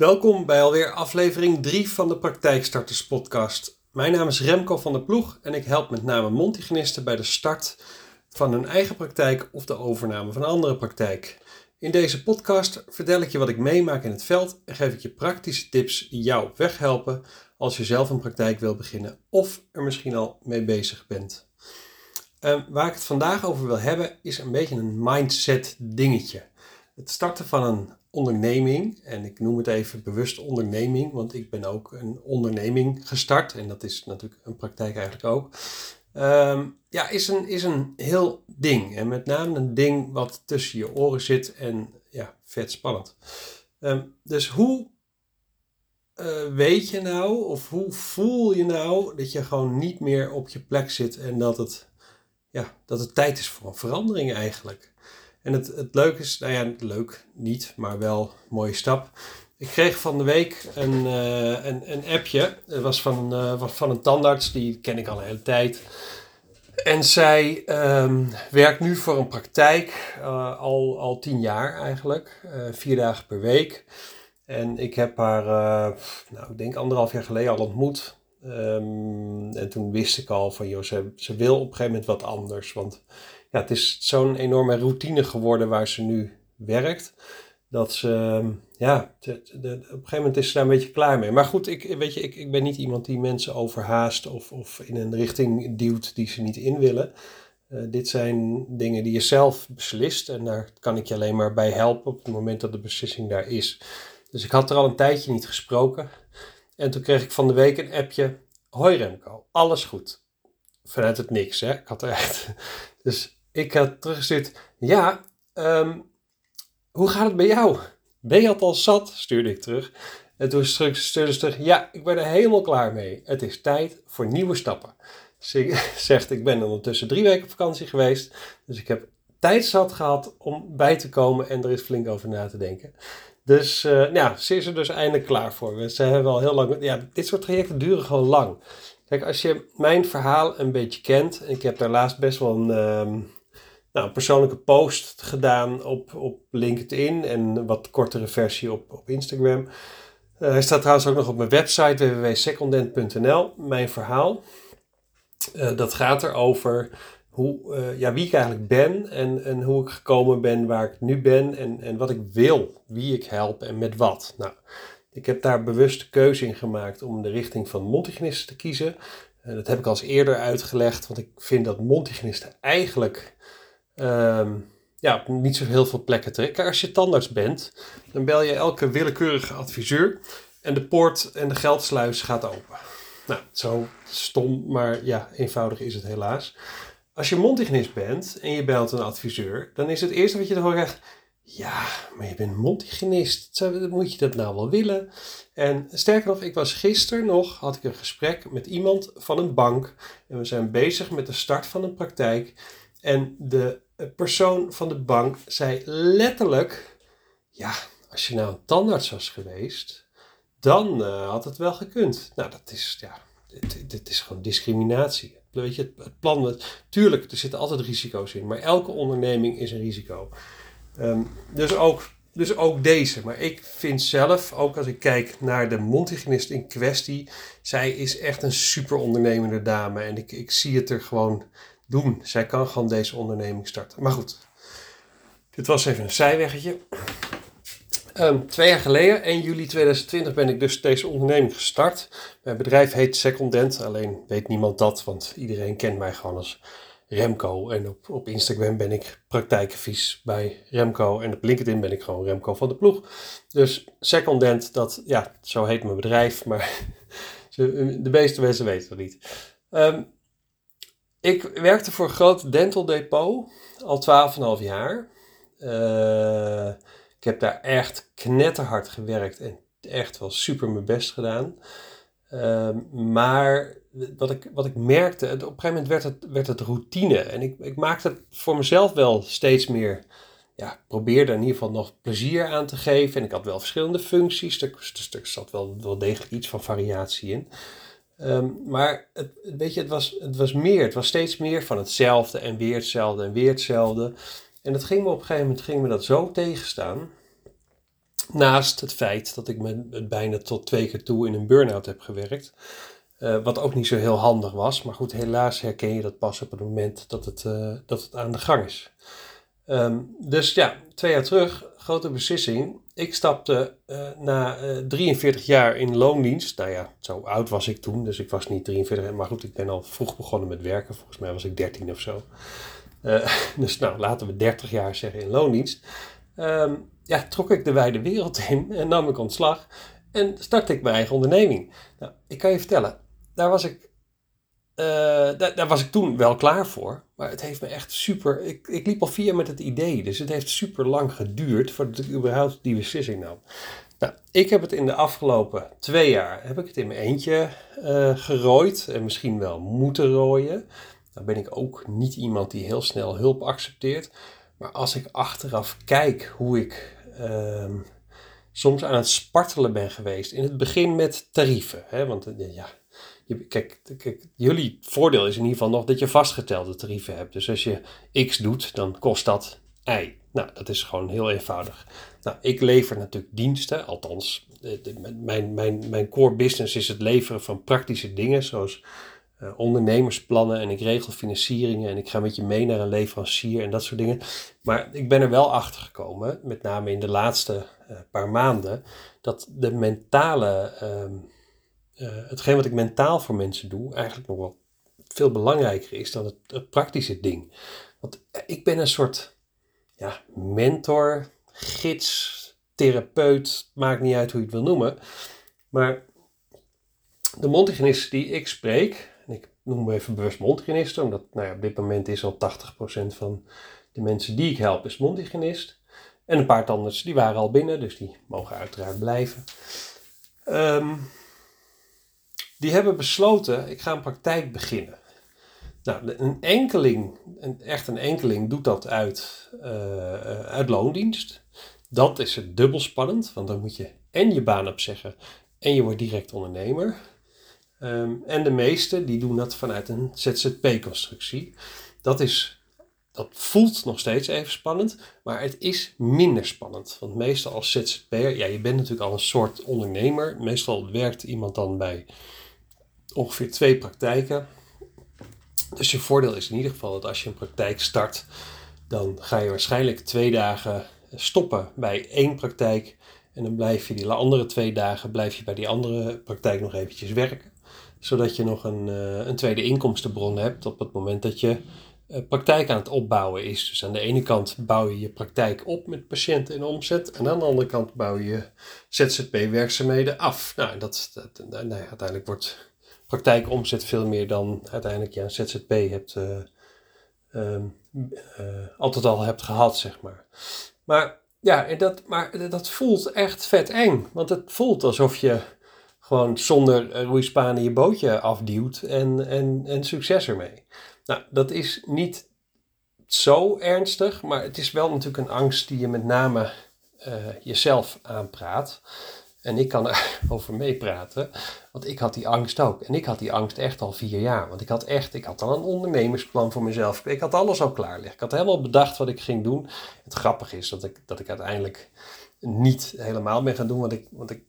Welkom bij alweer aflevering 3 van de Praktijkstarters podcast. Mijn naam is Remco van der Ploeg en ik help met name mondhygiënisten bij de start van hun eigen praktijk of de overname van een andere praktijk. In deze podcast vertel ik je wat ik meemaak in het veld en geef ik je praktische tips die jou op weg helpen als je zelf een praktijk wil beginnen of er misschien al mee bezig bent. Uh, waar ik het vandaag over wil hebben is een beetje een mindset dingetje. Het starten van een onderneming, en ik noem het even bewust onderneming, want ik ben ook een onderneming gestart en dat is natuurlijk een praktijk eigenlijk ook. Ehm, ja, is een, is een heel ding. En met name een ding wat tussen je oren zit en ja, vet spannend. Ehm, dus hoe uh, weet je nou, of hoe voel je nou dat je gewoon niet meer op je plek zit en dat het, ja, dat het tijd is voor een verandering eigenlijk? En het, het leuke is, nou ja, leuk niet, maar wel een mooie stap. Ik kreeg van de week een, uh, een, een appje. Het was van, uh, van een tandarts, die ken ik al een hele tijd. En zij um, werkt nu voor een praktijk, uh, al, al tien jaar eigenlijk, vier dagen per week. En ik heb haar, nou, ik denk anderhalf jaar geleden al ontmoet. Um, en toen wist ik al van, joh, ze, ze wil op een gegeven moment wat anders. Want ja, het is zo'n enorme routine geworden waar ze nu werkt. Dat ze, ehm, ja, op een gegeven moment is ze daar een beetje klaar mee. Maar goed, ik, weet je, ik, ik ben niet iemand die mensen overhaast of, of in een richting duwt die ze niet in willen. Uh, dit zijn dingen die je zelf beslist en daar kan ik je alleen maar bij helpen op het moment dat de beslissing daar is. Dus ik had er al een tijdje niet gesproken. En toen kreeg ik van de week een appje. Hoi Remco, alles goed. Vanuit het niks, hè. Ik had er echt... Dus ik had teruggestuurd, ja, um, hoe gaat het bij jou? Ben je al zat? Stuurde ik terug. En toen stuurde ze terug, ja, ik ben er helemaal klaar mee. Het is tijd voor nieuwe stappen. Ze zegt, ik ben ondertussen drie weken op vakantie geweest. Dus ik heb tijd zat gehad om bij te komen en er is flink over na te denken. Dus uh, nou ja, ze is er dus eindelijk klaar voor. Ze hebben al heel lang. Ja, dit soort trajecten duren gewoon lang. Kijk, als je mijn verhaal een beetje kent. Ik heb daar laatst best wel een, um, nou, een persoonlijke post gedaan op, op LinkedIn en een wat kortere versie op, op Instagram. Uh, hij staat trouwens ook nog op mijn website www.secondent.nl, mijn verhaal. Uh, dat gaat erover hoe, uh, ja, wie ik eigenlijk ben en, en hoe ik gekomen ben waar ik nu ben en, en wat ik wil, wie ik help en met wat. Nou, ik heb daar bewust de keuze in gemaakt om de richting van mondhygiënisten te kiezen. dat heb ik al eens eerder uitgelegd, want ik vind dat mondhygiënisten eigenlijk um, ja, niet zo heel veel plekken trekken. Als je tandarts bent, dan bel je elke willekeurige adviseur en de poort en de geldsluis gaat open. Nou, zo stom, maar ja, eenvoudig is het helaas. Als je mondhygiënist bent en je belt een adviseur, dan is het eerste wat je horen krijgt: ja, maar je bent mondhygiënist. Moet je dat nou wel willen? En sterker nog, ik was gisteren nog, had ik een gesprek met iemand van een bank. En we zijn bezig met de start van een praktijk. En de persoon van de bank zei letterlijk: Ja, als je nou een tandarts was geweest, dan uh, had het wel gekund. Nou, dat is, ja, dit, dit is gewoon discriminatie. Weet je, het, het plan, tuurlijk, er zitten altijd risico's in, maar elke onderneming is een risico. Um, dus, ook, dus ook deze. Maar ik vind zelf, ook als ik kijk naar de mondhygiënist in kwestie, zij is echt een super ondernemende dame. En ik, ik zie het er gewoon doen. Zij kan gewoon deze onderneming starten. Maar goed, dit was even een zijweggetje. Um, twee jaar geleden, 1 juli 2020, ben ik dus deze onderneming gestart. Mijn bedrijf heet Secondent, alleen weet niemand dat, want iedereen kent mij gewoon als Remco. En op, op Instagram ben ik praktijkadvies bij Remco. En op LinkedIn ben ik gewoon Remco van de ploeg. Dus Secondent, dat, ja, zo heet mijn bedrijf, maar de meeste mensen weten het niet. Um, ik werkte voor een groot dental depot al 12,5 jaar. Uh, ik heb daar echt knetterhard gewerkt en echt wel super mijn best gedaan. Uh, maar wat ik, wat ik merkte, op een gegeven moment werd het, werd het routine. En ik, ik maakte het voor mezelf wel steeds meer. Ja, probeerde in ieder geval nog plezier aan te geven. En ik had wel verschillende functies. Er, er zat wel, wel degelijk iets van variatie in. Um, maar het, weet je, het, was, het was meer. Het was steeds meer van hetzelfde en weer hetzelfde en weer hetzelfde. En dat ging me op een gegeven moment ging me dat zo tegenstaan. Naast het feit dat ik me bijna tot twee keer toe in een burn-out heb gewerkt. Uh, wat ook niet zo heel handig was. Maar goed, helaas herken je dat pas op het moment dat het, uh, dat het aan de gang is. Um, dus ja, twee jaar terug, grote beslissing. Ik stapte uh, na 43 jaar in loondienst. Nou ja, zo oud was ik toen, dus ik was niet 43. Maar goed, ik ben al vroeg begonnen met werken. Volgens mij was ik 13 of zo. dus nou, laten we 30 jaar zeggen in loondienst. Um, ja, trok ik de wijde wereld in en nam ik ontslag. En startte ik mijn eigen onderneming. Nou, ik kan je vertellen, daar was ik, daar, was ik toen wel klaar voor. Maar het heeft me echt super. Ik, ik liep al vier met het idee. Dus het heeft super lang geduurd voordat ik überhaupt die beslissing nam. Nou, ik heb het in de afgelopen twee jaar heb ik het in mijn eentje uh, gerooid. En misschien wel moeten rooien. Dan ben ik ook niet iemand die heel snel hulp accepteert. Maar als ik achteraf kijk hoe ik uh, soms aan het spartelen ben geweest. In het begin met tarieven. Hè? Want uh, ja, kijk, kijk, jullie voordeel is in ieder geval nog dat je vastgetelde tarieven hebt. Dus als je X doet, dan kost dat Y. Nou, dat is gewoon heel eenvoudig. Nou, ik lever natuurlijk diensten, althans, de, mijn, mijn, mijn core business is het leveren van praktische dingen, zoals uh, ondernemersplannen en ik regel financieringen en ik ga met je mee naar een leverancier en dat soort dingen. Maar ik ben er wel achter gekomen, met name in de laatste uh, paar maanden, dat de mentale, uh, hetgeen wat ik mentaal voor mensen doe, eigenlijk nog wel veel belangrijker is dan het, praktische ding. Want ik ben een soort ja, mentor, gids, therapeut, maakt niet uit hoe je het wil noemen. Maar de mondhygiënist die ik spreek, noem we even bewust mondhygiënisten, omdat nou ja, op dit moment is al 80% van de mensen die ik help is mondhygiënist. En een paar tandarts die waren al binnen, dus die mogen uiteraard blijven. Um, die hebben besloten, ik ga een praktijk beginnen. Nou, een enkeling, echt een enkeling doet dat uit, uh, uit loondienst. Dat is het dubbel spannend, want dan moet je en je baan opzeggen en je wordt direct ondernemer. Um, en de meeste die doen dat vanuit een ZZP-constructie. Dat, is, dat voelt nog steeds even spannend, maar het is minder spannend. Want meestal als ZZP'er, ja, je bent natuurlijk al een soort ondernemer. Meestal werkt iemand dan bij ongeveer twee praktijken. Dus je voordeel is in ieder geval dat als je een praktijk start, dan ga je waarschijnlijk twee dagen stoppen bij één praktijk. En dan blijf je die andere twee dagen blijf je bij die andere praktijk nog eventjes werken zodat je nog een, uh, een tweede inkomstenbron hebt op het moment dat je uh, praktijk aan het opbouwen is. Dus aan de ene kant bouw je je praktijk op met patiënten en omzet. En aan de andere kant bouw je ZZP-werkzaamheden af. Nou, dat, dat, nou, uiteindelijk wordt praktijkomzet veel meer dan uiteindelijk je een ZZP hebt, uh, um, altijd al hebt gehad, zeg maar. Maar ja, dat, maar dat voelt echt vet eng. Want het voelt alsof je gewoon zonder roeispanen je bootje afduwt en, en, en succes ermee. Nou, dat is niet zo ernstig, maar het is wel natuurlijk een angst die je met name jezelf aanpraat. En ik kan er over meepraten, want ik had die angst ook. En ik had die angst echt al vier jaar. Want ik had echt, ik had al een ondernemersplan voor mezelf. Ik had alles al klaar liggen. Ik had helemaal bedacht wat ik ging doen. Het grappige is dat ik, dat ik uiteindelijk niet helemaal ben gaan doen. Want ik, want ik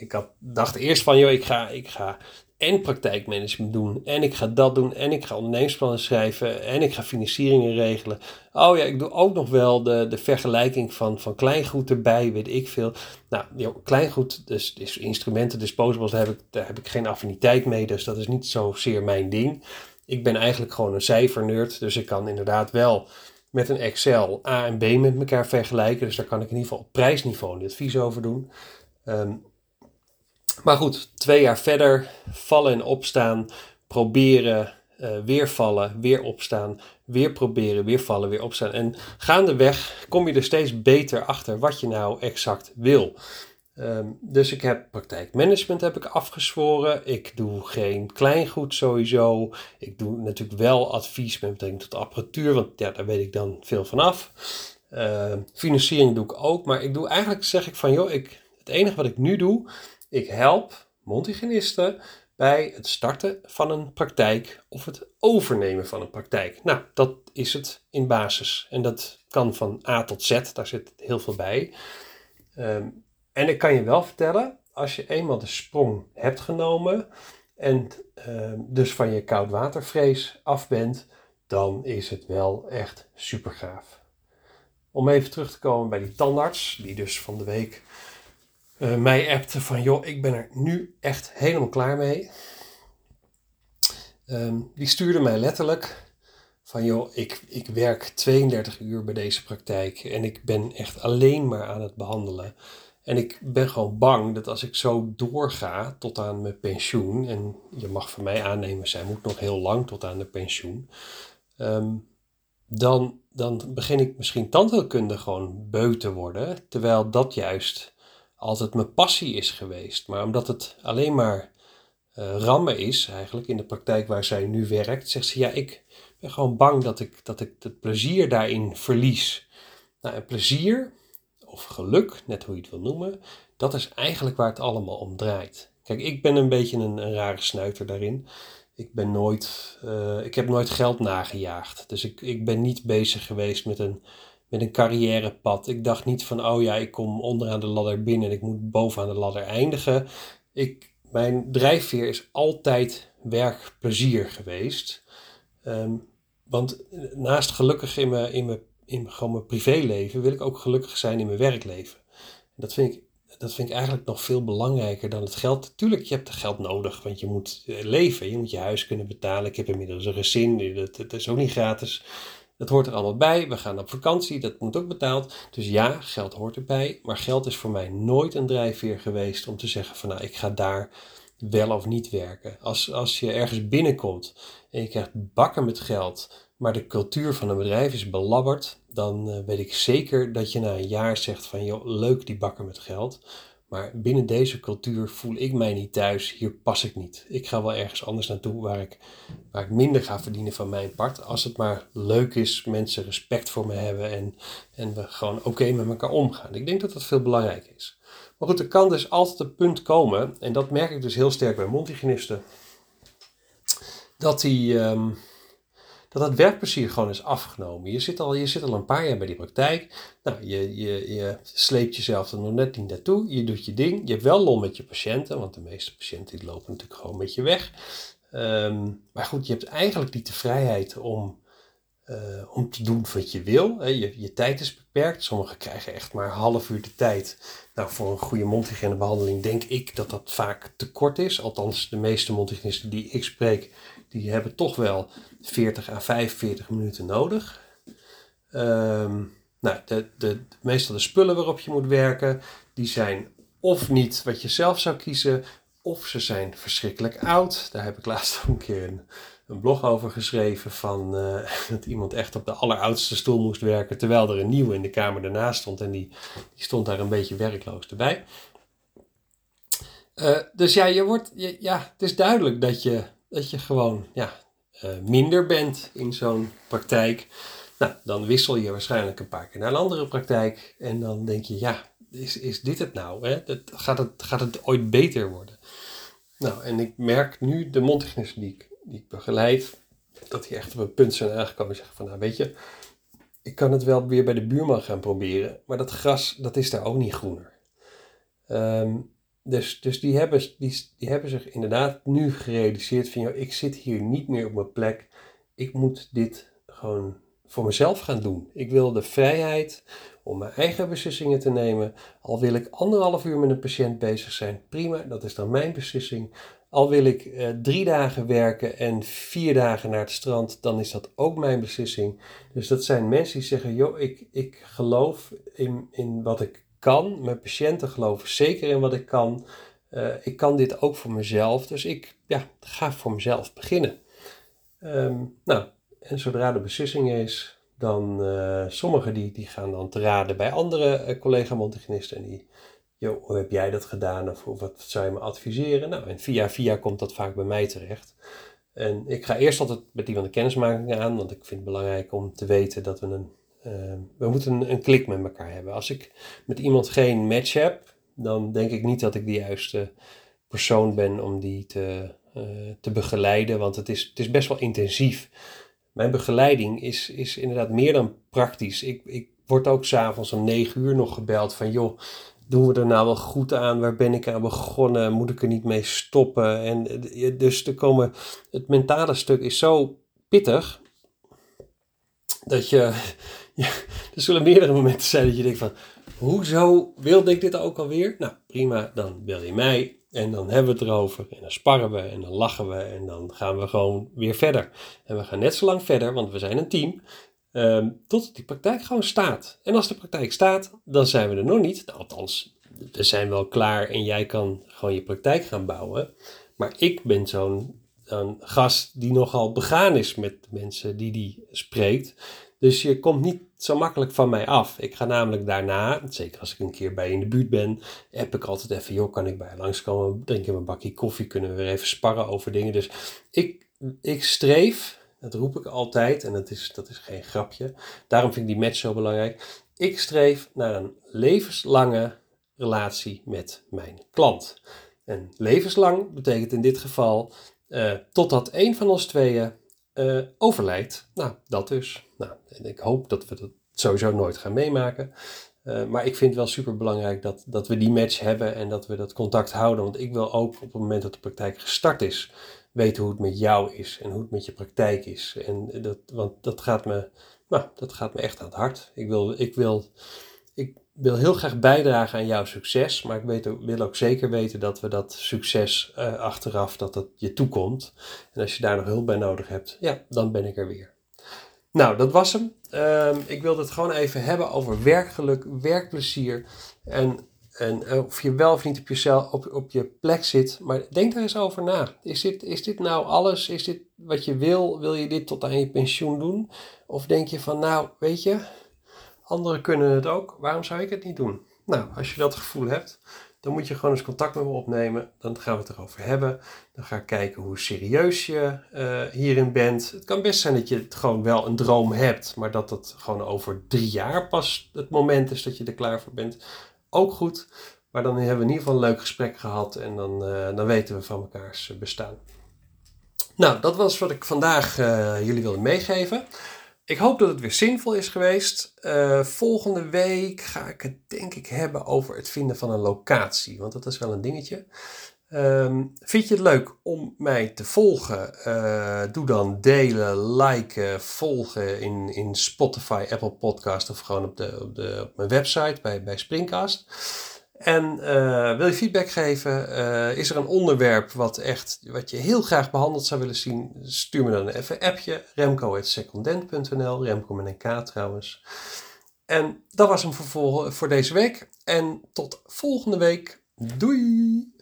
ik had, dacht eerst van, joh, ik ga, ik ga en praktijkmanagement doen. En ik ga dat doen. En ik ga ondernemersplannen schrijven. En ik ga financieringen regelen. Oh ja, ik doe ook nog wel de, de vergelijking van, van kleingoed erbij, weet ik veel. Nou, joh, kleingoed, dus, dus instrumenten, disposables, daar heb, ik, daar heb ik geen affiniteit mee. Dus dat is niet zozeer mijn ding. Ik ben eigenlijk gewoon een cijfernerd. Dus ik kan inderdaad wel met een Excel A en B met elkaar vergelijken. Dus daar kan ik in ieder geval op prijsniveau een advies over doen. Um, maar goed, twee jaar verder, vallen en opstaan, proberen, uh, weer vallen, weer opstaan, weer proberen, weer vallen, weer opstaan. En gaandeweg kom je er steeds beter achter wat je nou exact wil. Um, dus ik heb praktijkmanagement heb ik afgezworen. Ik doe geen kleingoed sowieso. Ik doe natuurlijk wel advies met betrekking tot apparatuur, want ja, daar weet ik dan veel van af. Uh, financiering doe ik ook, maar ik doe eigenlijk zeg ik van joh, ik, het enige wat ik nu doe ik help mondhygiënisten bij het starten van een praktijk of het overnemen van een praktijk. Nou, dat is het in basis. En dat kan van A tot Z, daar zit heel veel bij. Um, En ik kan je wel vertellen, als je eenmaal de sprong hebt genomen en uh, dus van je koudwatervrees af bent, dan is het wel echt super gaaf. Om even terug te komen bij die tandarts, die dus van de week uh, mij appte van joh, ik ben er nu echt helemaal klaar mee. Um, die stuurde mij letterlijk van joh, ik, ik werk 32 uur bij deze praktijk en ik ben echt alleen maar aan het behandelen. En ik ben gewoon bang dat als ik zo doorga tot aan mijn pensioen, en je mag van mij aannemen, zij moet nog heel lang tot aan de pensioen, ehm, dan, dan begin ik misschien tandheelkunde gewoon beu te worden, terwijl dat juist altijd mijn passie is geweest. Maar omdat het alleen maar uh, rammen is, eigenlijk in de praktijk waar zij nu werkt, zegt ze: Ja, ik ben gewoon bang dat ik, dat ik het plezier daarin verlies. Nou, en plezier, of geluk, net hoe je het wil noemen, dat is eigenlijk waar het allemaal om draait. Kijk, ik ben een beetje een, rare snuiter daarin. Ik ben nooit, uh, ik heb nooit geld nagejaagd. Dus ik, ik ben niet bezig geweest met een, met een carrièrepad. Ik dacht niet van, oh ja, ik kom onderaan de ladder binnen en ik moet bovenaan de ladder eindigen. Ik, mijn drijfveer is altijd werkplezier geweest. Um, want naast gelukkig in mijn, in mijn, in gewoon mijn privéleven wil ik ook gelukkig zijn in mijn werkleven. En dat vind ik dat vind ik eigenlijk nog veel belangrijker dan het geld. Tuurlijk, je hebt het geld nodig, want je moet leven. Je moet je huis kunnen betalen. Ik heb inmiddels een gezin, dat, dat is ook niet gratis. Dat hoort er allemaal bij. We gaan op vakantie, dat moet ook betaald. Dus ja, geld hoort erbij. Maar geld is voor mij nooit een drijfveer geweest om te zeggen van nou, ik ga daar wel of niet werken. Als, als je ergens binnenkomt en je krijgt bakken met geld, maar de cultuur van een bedrijf is belabberd, dan uh, weet ik zeker dat je na een jaar zegt van joh, leuk die bakken met geld. Maar binnen deze cultuur voel ik mij niet thuis, hier pas ik niet. Ik ga wel ergens anders naartoe waar ik, waar ik minder ga verdienen van mijn part. Als het maar leuk is, mensen respect voor me hebben en, en we gewoon oké met elkaar omgaan. Ik denk dat dat veel belangrijker is. Maar goed, er kan dus altijd een punt komen, en dat merk ik dus heel sterk bij mondhygiënisten, dat die, um, dat het werkplezier gewoon is afgenomen. Je zit al, je zit al een paar jaar bij die praktijk. Nou, je, je, je sleept jezelf er nog net niet naartoe. Je doet je ding. Je hebt wel lol met je patiënten, want de meeste patiënten die lopen natuurlijk gewoon met je weg. Um, maar goed, je hebt eigenlijk niet de vrijheid om, uh, om te doen wat je wil. Je, je tijd is beperkt. Sommigen krijgen echt maar half uur de tijd. Nou, voor een goede mondhygiënebehandeling denk ik dat dat vaak te kort is. Althans, de meeste mondhygiënisten die ik spreek, die hebben toch wel 40 à 45 minuten nodig. Um, nou, de, de, meestal de spullen waarop je moet werken, die zijn of niet wat je zelf zou kiezen, of ze zijn verschrikkelijk oud. Daar heb ik laatst ook een keer een, blog over geschreven van uh, dat iemand echt op de alleroudste stoel moest werken, terwijl er een nieuwe in de kamer ernaast stond en die, die stond daar een beetje werkloos erbij. Uh, dus ja, je wordt, je, ja, het is duidelijk dat je, dat je gewoon ja, uh, minder bent in zo'n praktijk. Nou, dan wissel je waarschijnlijk een paar keer naar een andere praktijk. En dan denk je, ja, is, is dit het nou? Hè? Dat, gaat, het, gaat het ooit beter worden? Nou, en ik merk nu de mondhygiënisten die ik, die ik begeleid, dat die echt op een punt zijn aangekomen en zeggen van, nou weet je, ik kan het wel weer bij de buurman gaan proberen, maar dat gras, dat is daar ook niet groener. Um, dus, dus die, hebben, die, hebben zich inderdaad nu gerealiseerd van, joh, ik zit hier niet meer op mijn plek. Ik moet dit gewoon voor mezelf gaan doen. Ik wil de vrijheid om mijn eigen beslissingen te nemen. Al wil ik anderhalf uur met een patiënt bezig zijn, prima, dat is dan mijn beslissing. Al wil ik eh, drie dagen werken en vier dagen naar het strand, dan is dat ook mijn beslissing. Dus dat zijn mensen die zeggen, joh, ik, ik geloof in, in wat ik kan. Mijn patiënten geloven zeker in wat ik kan. Uh, ik kan dit ook voor mezelf. Dus ik ja, ga voor mezelf beginnen. Um, nou, en zodra de beslissing is, dan uh, sommigen die, die gaan dan te raden bij andere uh, collega montigenisten En die, joh, hoe heb jij dat gedaan? Of, wat zou je me adviseren? Nou, en via via komt dat vaak bij mij terecht. En ik ga eerst altijd met iemand een kennismaking aan, want ik vind het belangrijk om te weten dat we een uh, we moeten een, een, klik met elkaar hebben. Als ik met iemand geen match heb, dan denk ik niet dat ik de juiste persoon ben om die te, uh, te begeleiden, want het is, het is best wel intensief. Mijn begeleiding is, is inderdaad meer dan praktisch. Ik, ik word ook s'avonds om negen uur nog gebeld van joh, doen we er nou wel goed aan? Waar ben ik aan begonnen? Moet ik er niet mee stoppen? En eh, dus er komen, het mentale stuk is zo pittig dat je, ja, er zullen meerdere momenten zijn dat je denkt van, hoezo wilde ik dit ook alweer? Nou, prima, dan bel je mij en dan hebben we het erover en dan sparren we en dan lachen we en dan gaan we gewoon weer verder. En we gaan net zo lang verder, want we zijn een team, um, tot die praktijk gewoon staat. En als de praktijk staat, dan zijn we er nog niet. Nou, althans, we zijn wel klaar en jij kan gewoon je praktijk gaan bouwen. Maar ik ben zo'n gast die nogal begaan is met mensen die die spreekt. Dus je komt niet zo makkelijk van mij af. Ik ga namelijk daarna, zeker als ik een keer bij je in de buurt ben, heb ik altijd even, joh, kan ik bij je langskomen, drinken we een bakje koffie, kunnen we weer even sparren over dingen. Dus ik, ik streef, dat roep ik altijd, en dat is, dat is geen grapje, daarom vind ik die match zo belangrijk. Ik streef naar een levenslange relatie met mijn klant. En levenslang betekent in dit geval uh, totdat een van ons tweeën uh, overlijdt. Nou, dat dus. Nou, ik hoop dat we dat sowieso nooit gaan meemaken. Uh, maar ik vind het wel super belangrijk dat, dat we die match hebben en dat we dat contact houden. Want ik wil ook op het moment dat de praktijk gestart is, weten hoe het met jou is en hoe het met je praktijk is. En dat, want dat gaat me, nou, dat gaat me echt aan het hart. Ik wil, ik wil, ik wil heel graag bijdragen aan jouw succes, maar ik weet, wil ook zeker weten dat we dat succes uh, achteraf, dat dat je toekomt. En als je daar nog hulp bij nodig hebt, ja, dan ben ik er weer. Nou, dat was hem. Uh, ik wilde het gewoon even hebben over werkgeluk, werkplezier en, en uh, of je wel of niet op, op, op je plek zit. Maar denk daar eens over na. Is dit, is dit nou alles? Is dit wat je wil? Wil je dit tot aan je pensioen doen? Of denk je van, nou, weet je, Anderen kunnen het ook. Waarom zou ik het niet doen? Nou, als je dat gevoel hebt, dan moet je gewoon eens contact met me opnemen. Dan gaan we het erover hebben. Dan ga ik kijken hoe serieus je uh, hierin bent. Het kan best zijn dat je het gewoon wel een droom hebt, maar dat het gewoon over drie jaar pas het moment is dat je er klaar voor bent. Ook goed. Maar dan hebben we in ieder geval een leuk gesprek gehad en dan, uh, dan weten we van mekaars bestaan. Nou, dat was wat ik vandaag uh, jullie wilde meegeven. Ik hoop dat het weer zinvol is geweest. Uh, volgende week ga ik het denk ik hebben over het vinden van een locatie. Want dat is wel een dingetje. Um, vind je het leuk om mij te volgen? Uh, doe dan delen, liken, volgen in, in Spotify, Apple Podcast of gewoon op, de, op, de, op mijn website bij, bij Springcast. En uh, wil je feedback geven? Uh, is er een onderwerp wat, echt, wat je heel graag behandeld zou willen zien? Stuur me dan even een appje. Remco.secondent.nl Remco met een K trouwens. En dat was hem voor, voor deze week. En tot volgende week. Doei!